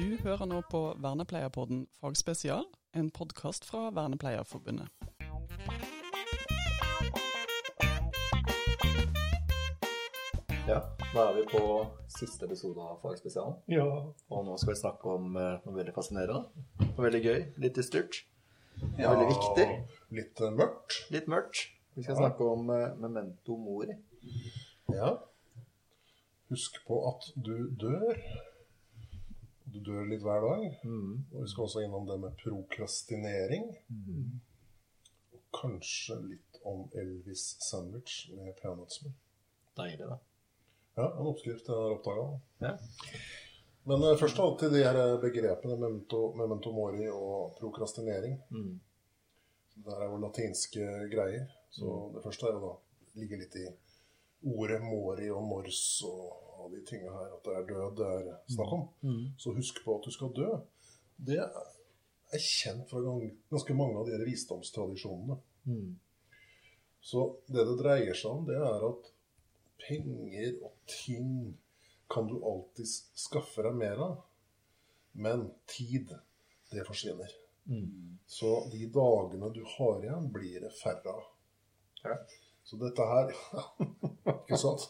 Du hører nå på Vernepleierpodden fagspesial, en podkast fra Vernepleierforbundet. Ja, da er vi på siste episode av Fagspesialen. Ja. Og nå skal vi snakke om eh, noe veldig fascinerende. Noe veldig gøy. Litt dystert. Er veldig viktig. Litt eh, mørkt. Litt mørkt. Vi skal Ja. snakke om eh, memento mori. Ja. Husk på at du dør. Du dør litt hver dag. Mm. Og vi skal også innom det med prokrastinering. Og kanskje litt om Elvis sandwich med peanøttsmør. Deilig, da. Ja, en oppskrift jeg har oppdaga. Ja. Men uh, først av alt til de her begrepene memento, memento mori og prokrastinering. Mm. Det her er jo latinske greier. Så det første er jo da ligge litt i ordet mori og mors og, og de tinga her. At det er død det er snakk om. Så husk på at du skal dø. Det er kjent fra ganske mange av de visdomstradisjonene. Mm. Så det det dreier seg om, det er at penger og ting kan du alltid skaffe deg mer av. Men tid, det forsvinner. Mm. Så de dagene du har igjen, blir det færre av. Så dette her Ikke sant?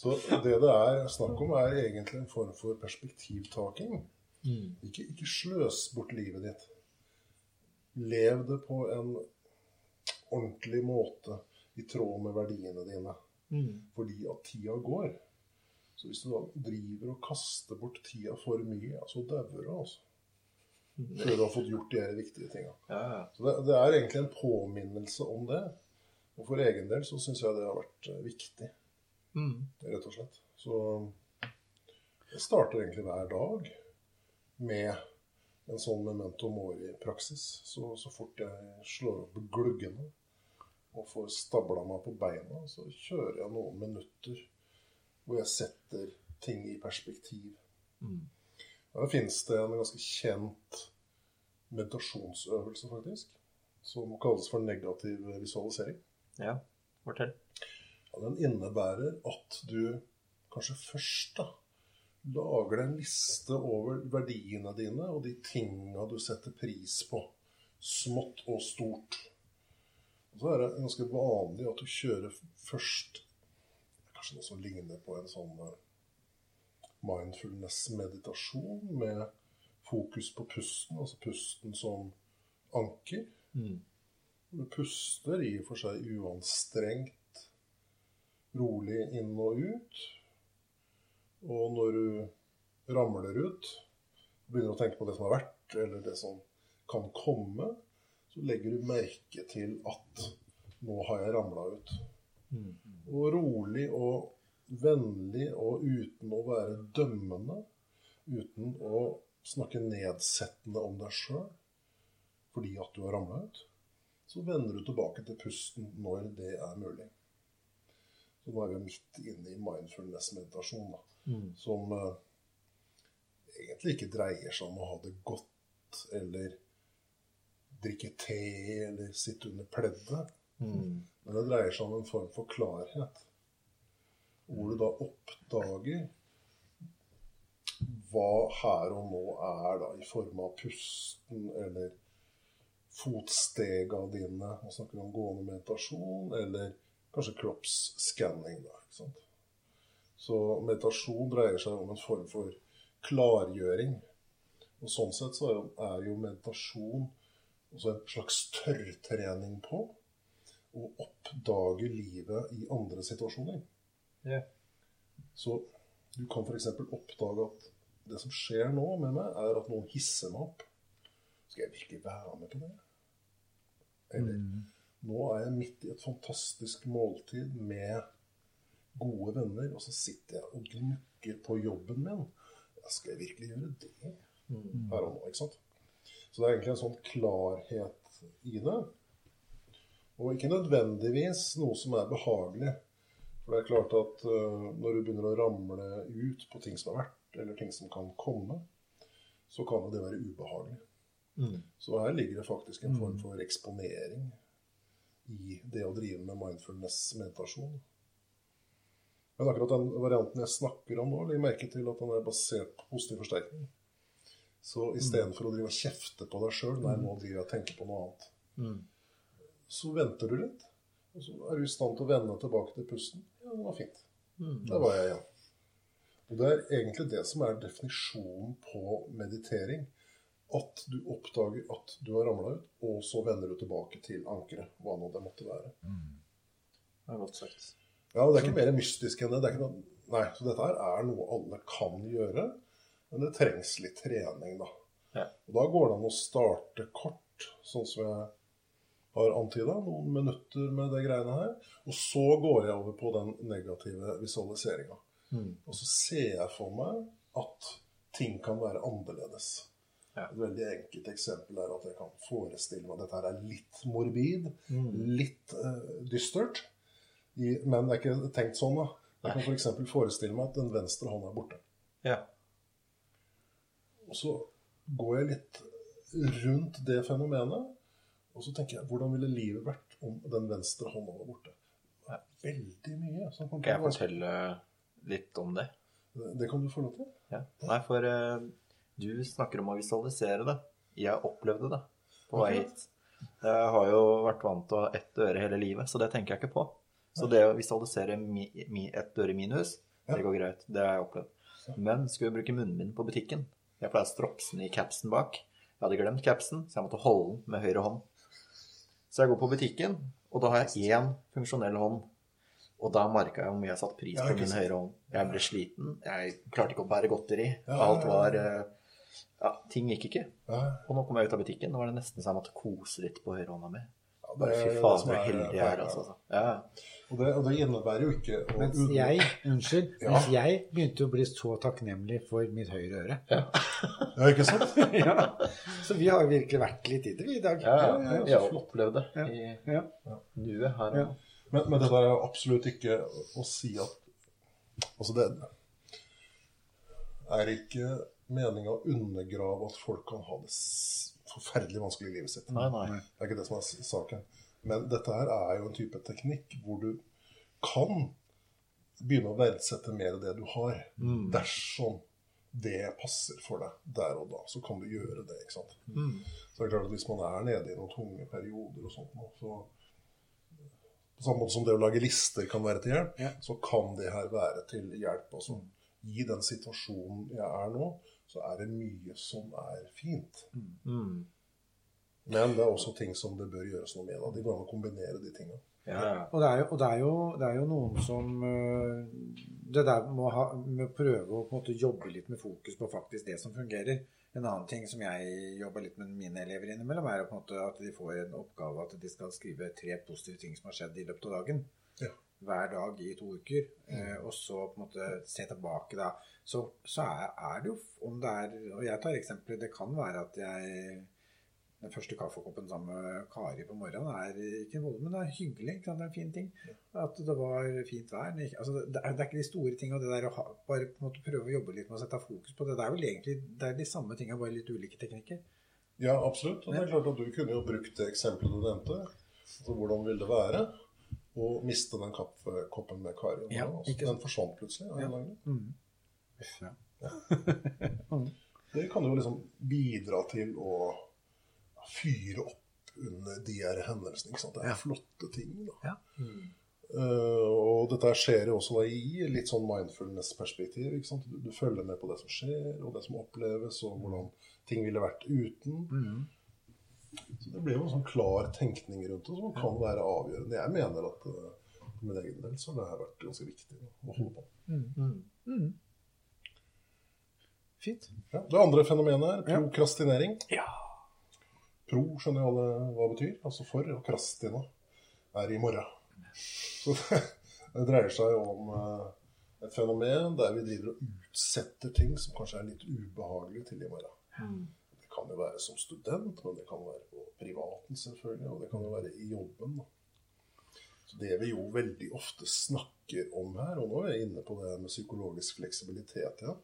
Så det det er snakk om, er egentlig en form for perspektivtaking. Mm. Ikke, ikke sløs bort livet ditt. Lev det på en ordentlig måte i tråd med verdiene dine. Mm. Fordi at tida går. Så hvis du da driver og kaster bort tida for mye, så dauer du, altså. Før du har fått gjort de her viktige tinga. Så det, det er egentlig en påminnelse om det. Og for egen del så syns jeg det har vært eh, viktig, Mm. rett og slett. Så jeg starter egentlig hver dag med en sånn memento mori-praksis. Så, så fort jeg slår opp gluggene og får stabla meg på beina, så kjører jeg noen minutter hvor jeg setter ting i perspektiv. Mm. Da finnes det en ganske kjent meditasjonsøvelse, faktisk, som kalles for negativ visualisering. Ja. Fortell. Ja, den innebærer at du kanskje først da, lager en liste over verdiene dine og de tinga du setter pris på, smått og stort. Og så er det ganske vanlig at du kjører først kanskje noe som ligner på en sånn eh, mindfulness-meditasjon med fokus på pusten, altså pusten som anker. Mm. Du puster i og for seg uanstrengt, rolig inn og ut. Og når du ramler ut, begynner å tenke på det som har vært, eller det som kan komme, så legger du merke til at nå har jeg ramla ut. Mm. Og rolig og vennlig og uten å være dømmende, uten å snakke nedsettende om deg sjøl fordi at du har ramla ut, så vender du tilbake til pusten når det er mulig. Så nå er vi midt inne i mindfulness-meditasjon, da, Mm. som eh, egentlig ikke dreier seg om å ha det godt eller drikke te eller sitte under pleddet. Mm. Men det dreier seg om en form for klarhet. Hvor du da oppdager hva her og nå er da i form av pusten eller fotstega dine. og snakker om gående meditasjon eller kanskje kroppsskanning. Så meditasjon dreier seg om en form for klargjøring. Og sånn sett så er jo, meditasjon også en slags tørrtrening på å oppdage livet i andre situasjoner. Yeah. Så du kan f.eks. oppdage at det som skjer nå med meg, er at noen hisser meg opp. Skal jeg virkelig være med på det? Eller nå er jeg midt i et fantastisk måltid med gode venner, og så sitter jeg og gnukker på jobben min. Skal jeg virkelig gjøre det her og nå? ikke sant? Så det er egentlig en sånn klarhet i det. Og ikke nødvendigvis noe som er behagelig. For det er klart at uh, når du begynner å ramle ut på ting som har vært, eller ting som kan komme, så kan jo det være ubehagelig. Mm. Så her ligger det faktisk en form for eksponering i det å drive med mindfulness-meditasjon. Men akkurat den varianten jeg snakker om nå, legger merke til at den er basert på positiv forsterkning. Så istedenfor å drive og kjefte på deg sjøl, nei, nå driver jeg og tenker på noe annet, Mm. så venter du litt. Og så er du i stand til å vende tilbake til pusten. Ja, det var fint. Mm. Der var jeg igjen. Og det er egentlig det som er definisjonen på meditering. At du oppdager at du har ramla ut, og så vender du tilbake til ankeret. Hva nå det måtte være. Det er godt sagt. Ja, og Det er ikke mer mystisk enn det. det noe, nei, Så dette her er noe alle kan gjøre, men det trengs litt trening, da. Ja. Og Da går det an å starte kort, sånn som jeg har antyda. Noen minutter med det greiene her. Og så går jeg over på den negative visualiseringa. Mm. Og så ser jeg for meg at ting kan være annerledes. Ja. Et veldig enkelt eksempel er at jeg kan forestille meg at dette her er litt morbid, Mm. litt uh, dystert. I, men det er ikke tenkt sånn, da. Jeg kan f.eks. forestille meg at den venstre hånda er borte. Ja. Og så går jeg litt rundt det fenomenet, og så tenker jeg hvordan ville livet vært om den venstre hånda var borte? Det er veldig mye som Kan jeg fortelle litt om det? Det kan du få lov til. Ja. Nei, for eh, du snakker om å visualisere det. Jeg opplevde det på vei hit. Jeg har jo vært vant til å ha ett øre hele livet, så det tenker jeg ikke på. Så det å visualisere mi, mi, ett øre minus, det går greit. Det har jeg opplevd. Men skulle jeg bruke munnbind på butikken Jeg pleier å stropse den i capsen bak. Jeg hadde glemt capsen, så jeg måtte holde den med høyre hånd. Så jeg går på butikken, og da har jeg én funksjonell hånd. Og da merka jeg hvor mye jeg satte pris på min høyre hånd. Jeg ble sliten. Jeg klarte ikke å bære godteri. Alt var eh, Ja, ting gikk ikke. Ja, Og nå kom jeg ut av butikken, nå var det nesten så jeg måtte kose litt på høyrehånda mi. ja, Bare fy faen, så heldig jeg er, altså. Ja. Og det, og det innebærer jo ikke å Mens jeg, unnskyld, Ja. mens jeg begynte å bli så takknemlig for mitt høyre øre. Ja, ikke sant? ja. Så vi har virkelig vært litt i det, vi i dag. Ja, ja, ja, opplevd det Ja. i Ja. nuet her og Ja. nå. Men, men der er jo absolutt ikke å si at Altså, det er ikke meninga å undergrave at folk kan ha det forferdelig vanskelig i livet sitt. Nei, nei. Det er ikke det som er saken. Men dette her er jo en type teknikk hvor du kan begynne å verdsette mer det du har. Mm. Dersom det passer for deg der og da, så kan du gjøre det. ikke sant? Mm. Så det er klart at hvis man er nede i noen tunge perioder og sånt nå, så På samme måte som det å lage lister kan være til hjelp, Ja. så kan det her være til hjelp. Altså, I den situasjonen jeg er nå, så er det mye som er fint. Mm. Men det er også ting som det bør gjøres noe med. Da. Det går an å kombinere de tingene. Ja, ja. Og det er jo, og det er jo, det er jo noen som øh, Det der med å, ha, med å prøve å på en måte jobbe litt med fokus på faktisk det som fungerer. En annen ting som jeg jobber litt med mine elever innimellom, er på en måte at de får en oppgave at de skal skrive tre positive ting som har skjedd i løpet av dagen. Ja. Hver dag i to uker. Eh, og så på en måte se tilbake da. Så, så er, er det jo om det er Og jeg tar eksempler. Det kan være at jeg den første kaffekoppen sammen med Kari på morgenen er ikke vold, men det er hyggelig. Det er en fin ting. At det var fint vær. Altså, det, er, det er ikke de store tingene. Det der å ha, bare på en måte prøve å jobbe litt med å sette fokus på det. Det er vel egentlig det er de samme tingene, bare litt ulike teknikker. Ja, absolutt. Og det er klart at du kunne jo brukt det eksempelet du nevnte. Så hvordan vil det være å miste den kaffekoppen med Kari? Ja, den forsvant plutselig. Ja. Mm. Ja. Det kan jo liksom bidra til å fyre opp under de her hendelsene. Det er flotte ting. Da. Ja. Uh, og dette skjer jo også da i litt sånn mindfulness-perspektiv. Du, du følger med på det som skjer, og det som oppleves, og hvordan ting ville vært uten. Mm. Så Det blir jo en sånn klar tenkning rundt det som kan være avgjørende. Jeg mener at eh, for min egen del så har det her vært ganske viktig å holde på. Mm. Mm. Fint. Ja. Det andre fenomenet er prokrastinering. Ja. Pro skjønner jo alle hva det betyr. Altså for, og krastina er i morgen. Så det, det dreier seg om eh, et fenomen der vi driver og utsetter ting som kanskje er litt ubehagelig til i morgen. Mm. Kan jo være som student, men det kan være på privaten selvfølgelig, og det kan jo være i jobben. Da. Så Det vi jo veldig ofte snakker om her, og nå er jeg inne på det med psykologisk fleksibilitet igjen,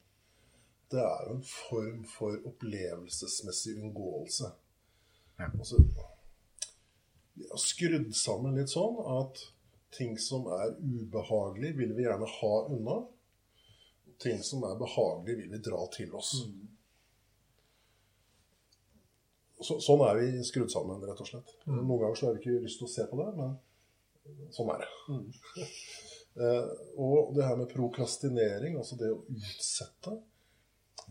det er jo en form for opplevelsesmessig unngåelse. Ja. Altså, vi har skrudd sammen litt sånn at ting som er ubehagelig, vil vi gjerne ha unna. Ting som er behagelig, vil vi dra til oss. Så, sånn er vi skrudd sammen, rett og slett. Noen ganger så har vi ikke lyst til å se på det, men sånn er det. eh, og det her med prokrastinering, altså det å utsette,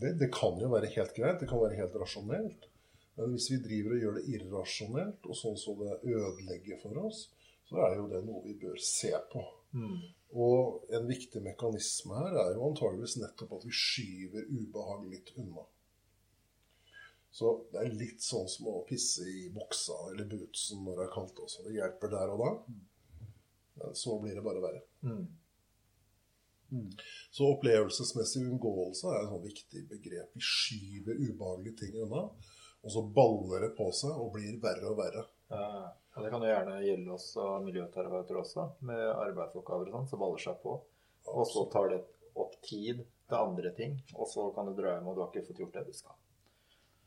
det, det kan jo være helt greit. Det kan være helt rasjonelt. Men hvis vi driver og gjør det irrasjonelt, og sånn så det ødelegger for oss, så er jo det noe vi bør se på. Og en viktig mekanisme her er jo antageligvis nettopp at vi skyver ubehag litt unna. Så det er litt sånn som å pisse i buksa eller bootsen når det er kaldt også. Det hjelper der og da. Men så blir det bare verre. Så opplevelsesmessig unngåelse er et sånn viktig begrep. Vi skyver ubehagelige ting unna, og så baller det på seg og blir verre og verre. Ja, det kan jo gjerne gjelde oss og miljøterapeuter også, med arbeidsoppgaver og sånn, som baller seg på. Og så tar det opp tid til andre ting, og så kan du dra hjem og du har ikke fått gjort det du skal.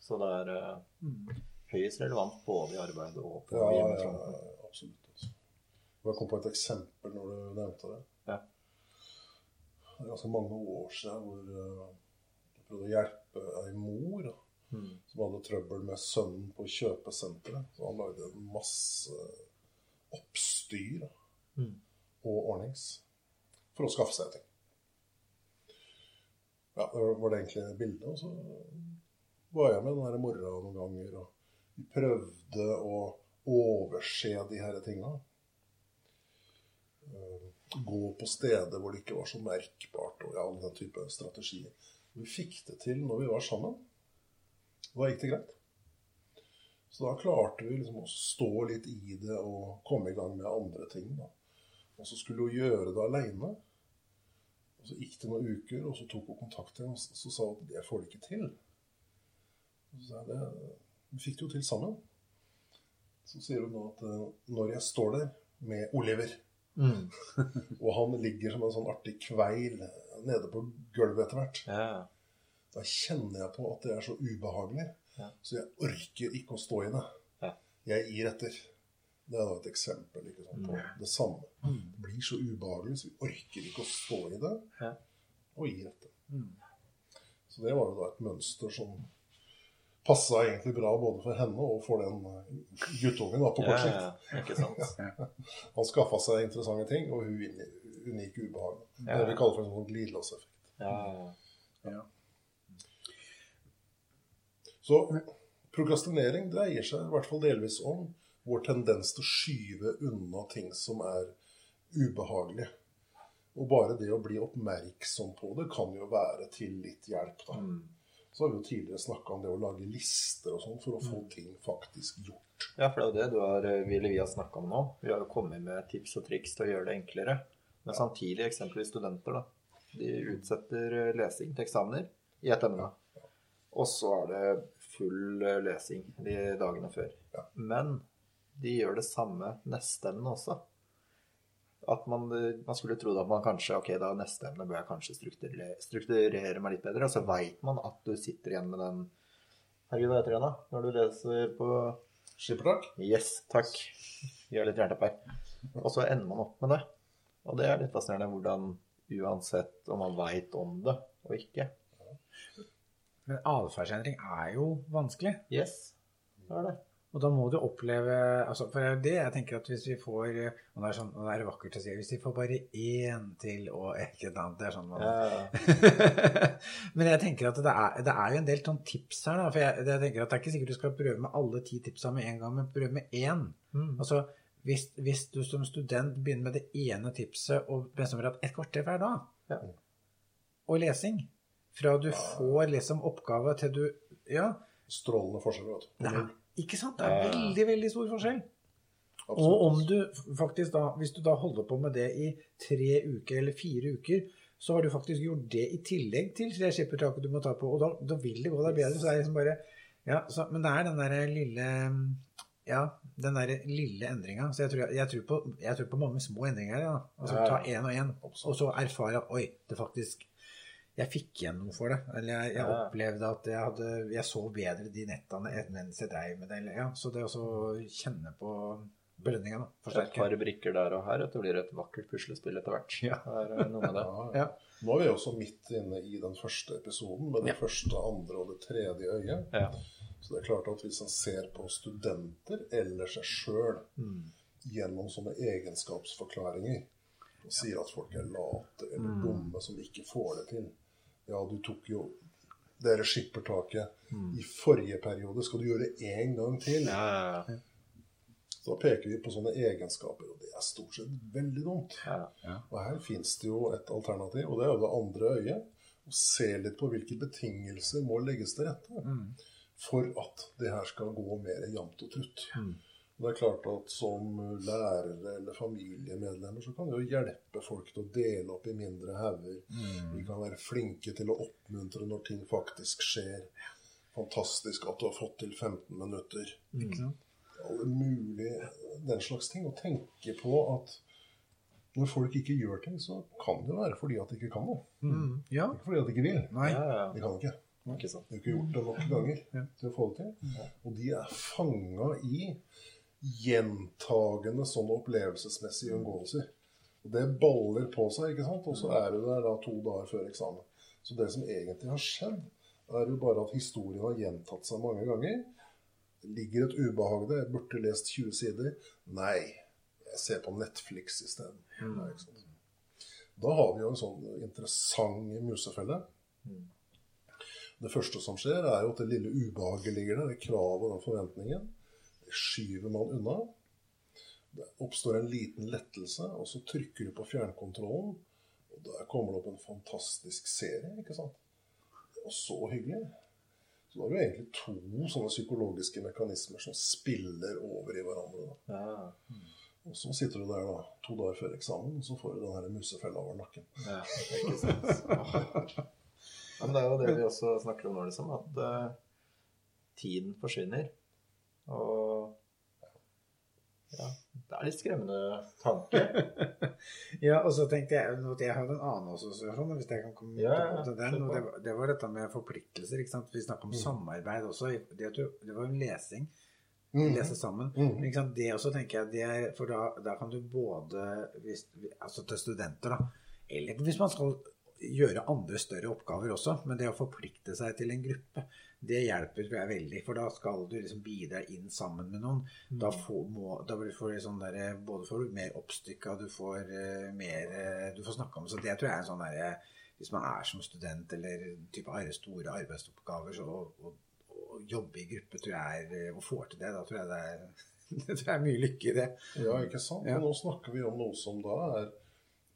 Så det er eh, høyest relevant både i arbeid og på Ja, ja, hjemmefronten. ja, absolutt. Altså. Jeg kom på et eksempel når du nevnte det. Ja. Det er ganske mange år siden hvor eh, jeg prøvde å hjelpe ei mor da, Mm. som hadde trøbbel med sønnen på kjøpesenteret. Så han lagde masse oppstyr da, Mm. og ordnings for å skaffe seg ting. Ja, det var- var det egentlig bildet. Og så var jeg med den der mora noen ganger, og vi prøvde å overse de her tinga. Eh, Gå på steder hvor det ikke var så merkbart, og all den type strategier. Vi fikk det til når vi var sammen. Da gikk det greit. Så da klarte vi liksom å stå litt i det og komme i gang med andre ting. da. Og så skulle hun gjøre det aleine. Og så gikk det noen uker, og så tok hun kontakt igjen og så sa hun at det får du ikke til. Så det, vi fikk det jo til sammen. Så sier hun nå at eh, når jeg står der med Oliver, Mm. og han ligger som en sånn artig kveil nede på gulvet etter hvert, Ja. da kjenner jeg på at det er så ubehagelig. Ja. Så jeg orker ikke å stå i det. Ja. Jeg gir etter. Det er da et eksempel sant, på det samme. Det blir så ubehagelig, så vi orker ikke å stå i det, Ja. og gir etter. Så det var jo da et mønster som passa egentlig bra både for henne og for den guttungen da, på kort sikt. ja, ikke sant. Han skaffa seg interessante ting, og hun, unike ubehag. Ja. Det vi kaller for en sånn glidelåseffekt. Ja, ja. Så prokrastinering dreier seg i hvert fall delvis om vår tendens til å skyve unna ting som er ubehagelige. Og bare det å bli oppmerksom på det kan jo være til litt hjelp. da. Mm. Så har vi jo tidligere snakka om det å lage lister og sånn for å få ting faktisk gjort. Ja, for det er jo det du har, Ville vi har snakka om nå. Vi har jo kommet med tips og triks til å gjøre det enklere. Men samtidig, eksempelvis studenter, da. De utsetter eh, lesing til eksamener i et emne. Og så er det full eh, lesing de dagene før. Men de gjør det samme neste emne også. At man, eh, man skulle trodd at man kanskje Ok, da neste emne bør jeg kanskje strukturere, strukturere meg litt bedre. Og så veit man at du sitter igjen med den Herregud, hva heter det igjen, da? Når du leser på Skippertak? Yes, takk. Gjør litt jernteppe her. Og så ender man opp med det. Og det er litt fascinerende hvordan uansett om man veit om det og ikke Men atferdsendring er jo vanskelig. Yes, det er det. Og da må du oppleve altså For det er jo det jeg tenker at hvis vi får Og det er, sånn, og det er vakkert å si Hvis vi får bare én til og et eller annet Det er sånn man Ja, Men jeg tenker at det er, det er jo en del sånn tips her. Da, for jeg, jeg tenker at Det er ikke sikkert du skal prøve med alle ti tipsa med en gang, men prøve med én. Mm. Altså, hvis, hvis du som student begynner med det ene tipset og bestemmer at et kvarter hver dag, Ja. og lesing Fra du får liksom oppgave til du Ja, Strålende forskjell. vet du. Ikke sant? Det er veldig, veldig stor forskjell. Absolutt. Og om du faktisk da, hvis du da holder på med det i tre uker eller fire uker, så har du faktisk gjort det i tillegg til det skippertaket du må ta på, og da, da vil det gå deg bedre. Så det er liksom bare, ja, så, men det er den derre lille ja, den der lille endringa. Så jeg tror, jeg, tror på, jeg tror på mange små endringer. Ja. Altså Ja. ta én og én, og så erfare oi, det faktisk Jeg fikk igjen noe for det. Eller jeg, jeg Ja. opplevde at jeg, hadde, jeg så bedre de nettene mens jeg dreiv med det. Eller, ja, så det å kjenne på belønninga, da. Et par brikker der og her, og det blir et vakkert puslespill etter hvert. Ja. Det er noe med det. Ja, Ja. Nå er vi også midt inne i den første episoden med det Ja. første, andre og det tredje øyet. Ja. Så det er klart at hvis en ser på studenter eller seg sjøl gjennom sånne egenskapsforklaringer og sier at folk er late eller dumme som ikke får det til Ja, du tok jo dere skippertaket i forrige periode. Skal du gjøre det én gang til? Ja, ja, Så da peker vi på sånne egenskaper, og det er stort sett veldig dumt. ja. Og her fins det jo et alternativ, og det er jo det andre øyet. Å se litt på hvilke betingelser må legges til rette for at det her skal gå mer jevnt og trutt. Og Det er klart at som lærere eller familiemedlemmer så kan vi jo hjelpe folk til å dele opp i mindre hauger. Vi kan være flinke til å oppmuntre når ting faktisk skjer. Fantastisk at du har fått til 15 minutter. Alle mulige den slags ting. Å tenke på at når folk ikke gjør ting, så kan det være fordi at de ikke kan noe. Ja. Ikke fordi at de ikke vil. Nei. ja, ja. De kan ikke. Ikke sant. De har ikke gjort det nok ganger til å få det til. Og de er fanga i gjentagende sånne opplevelsesmessige unngåelser. Og det baller på seg, ikke sant? og så er du der da to dager før eksamen. Så det som egentlig har skjedd, er jo bare at historien har gjentatt seg mange ganger. Ligger et ubehag der. Jeg burde lest 20 sider. Nei, jeg ser på Netflix isteden. Nei. Da har vi jo en sånn interessant musefelle. Det første som skjer, er jo at det lille ubehaget ligger der, det kravet og den forventningen. Skyver man unna. Det oppstår en liten lettelse, og så trykker du på fjernkontrollen. Og der kommer det opp en fantastisk serie, ikke sant. Var så hyggelig. Så da er det egentlig to sånne psykologiske mekanismer som spiller over i hverandre. Ja, Og så sitter du der da, to dager før eksamen, og så får du den her musefella over nakken. ja. Ikke sant. Ja, men det er jo det vi også snakker om nå, liksom, at uh, tiden forsvinner. Og ja, det er litt skremmende tanke. Ja, og så tenkte jeg at jeg hadde en annen assosiasjon, hvis jeg kan komme Ja, til den. Og det, var- det var dette med forpliktelser. ikke sant? Vi snakket om samarbeid også. Det, det var jo lesing. Mm. Lese sammen. Mm. Det også tenker jeg, det er, for da, da kan du både hvis, Altså til studenter, da. Eller hvis man skal gjøre andre større oppgaver også. Men det å forplikte seg til en gruppe, det hjelper tror jeg veldig. For da skal du liksom bidra inn sammen med noen. Da får, må, da får du sånn der, både får du mer oppstykka, du får uh, mer uh, Du får snakke om Så det tror jeg er en sånn derre Hvis man er som student eller type store arbeidsoppgaver, så å, å, å jobbe i gruppe tror jeg er Og får til det, da tror jeg det er det tror jeg er mye lykke i det. Ja, ikke sant? Ja. Nå snakker vi om noe som da er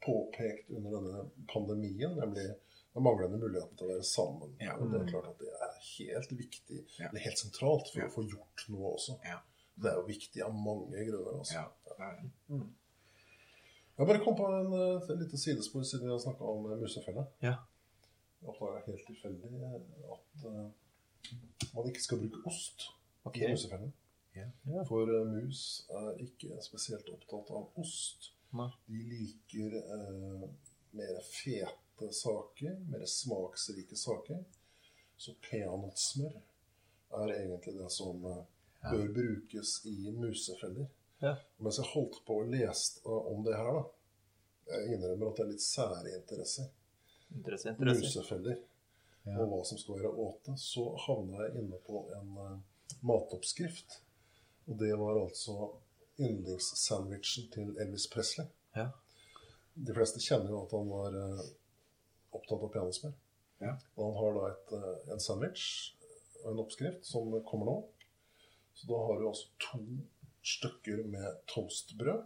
påpekt under denne pandemien, nemlig den manglende muligheten til å være sammen. Ja. Og det er klart at det er helt viktig, Ja. er helt sentralt for Ja. å få gjort noe også. Ja. Det er jo viktig av mange grunner. Altså. Ja, det er. Jeg bare kom på en, eh, et lite sidespor siden vi har snakka om eh, musefelle. Ja. Jeg oppdaga helt tilfeldig eh, at uh, man ikke skal bruke ost okay. i musefellen. For eh, mus er ikke spesielt opptatt av ost. Nei. De liker eh, mer fete saker, mer smaksrike saker. Så peanøttsmør er egentlig det som eh, bør brukes i musefeller. Ja. Mens jeg holdt på og leste om det her, da Jeg innrømmer at det er litt sære interesser. Interesse, interesse. Musefeller. Og hva som skal være åte. Så havna jeg inne på en uh, matoppskrift. Og det var altså yndlingssandwichen til Elvis Presley. Ja. De fleste kjenner jo at han var eh, opptatt av peanøttsmør. Ja. Han har da et, eh, en sandwich og en oppskrift som kommer nå. Så da har du altså to stykker med toastbrød.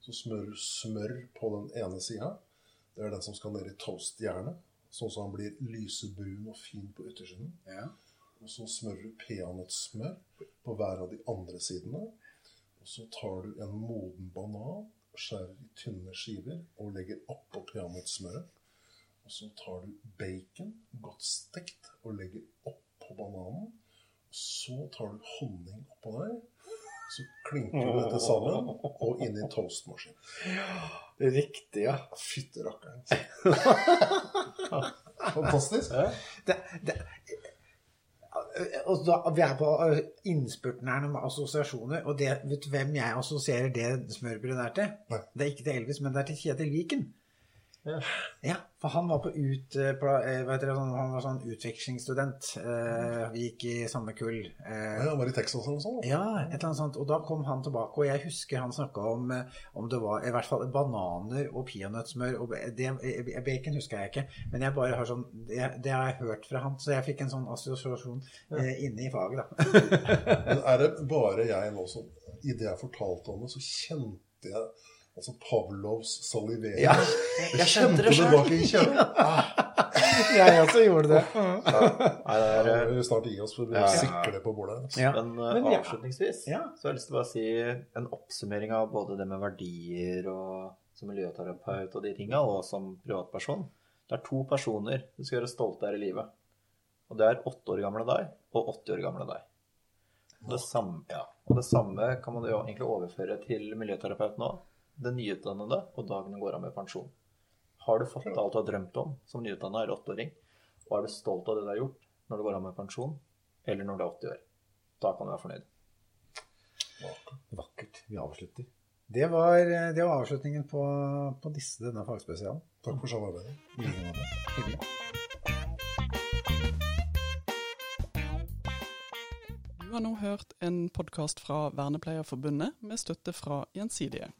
Så smører du smør på den ene sida. Det er den som skal ned i toastjernet. Sånn som han blir lysebrun og fin på yttersiden. Ja. Og så smører du peanøttsmør på hver av de andre sidene. Og så tar du en moden banan, skjærer i tynne skiver og legger oppå peanøttsmøret. Og så tar du bacon, godt stekt, og legger oppå bananen. Og så tar du honning oppå der. Så klinker du dette sammen og inn i toastmaskinen. Ja, Riktig, ja. Fytterakkeren. Fantastisk. Det, det, og da, vi er på eh, innspurten her med assosiasjoner, og det, vet du hvem jeg assosierer det smørbrødet der til? Nei. Det er ikke til Elvis, men det er til Kjetil Viken. Ja, for han var på ut... eh, På, eh, det, sånn, han var sånn utvekslingsstudent. Eh, vi gikk i samme kull. Eh, Ja, var i Texas eller noe sånt? Ja, et eller annet sånt. Og da kom han tilbake, og jeg husker han snakka om om det var i hvert fall bananer og peanøttsmør. og det, Bacon husker jeg ikke, men jeg bare har sånn, det, det har jeg hørt fra han, så jeg fikk en sånn assosiasjon eh, inne i faget, da. Men er det bare jeg nå som Idet jeg fortalte om det, så kjente jeg altså Pavlovs salivering. Ja, jeg kjente det sjøl. bak i kjernen. jeg også gjorde det. Nei, det er, Ja, eh, vi vil snart gi oss, for vi Ja. sikler på bordet. Altså. Ja. Men, eh, Men ja. avslutningsvis Ja. så har jeg lyst til å bare si en oppsummering av både det med verdier og som miljøterapeut og de tinga, og som privatperson. Det er to personer du skal gjøre stolte av i livet. Og det er åtte år gamle deg og 80 år gamle deg. Og det samme, ja. og det samme kan man jo egentlig overføre til miljøterapeuten nå. Den nyutdannede og dagen du går av med pensjon. Har du fått alt du har drømt om som nyutdanna eller åtteåring, og er du stolt av det du har gjort når du går av med pensjon, eller når du er 80 år? Da kan du være fornøyd. Vakkert. Vi avslutter. Det var, det var avslutningen på, på disse, denne fagspesialen. Takk for samarbeidet. Du har nå hørt en podkast fra Vernepleierforbundet med støtte fra Gjensidige.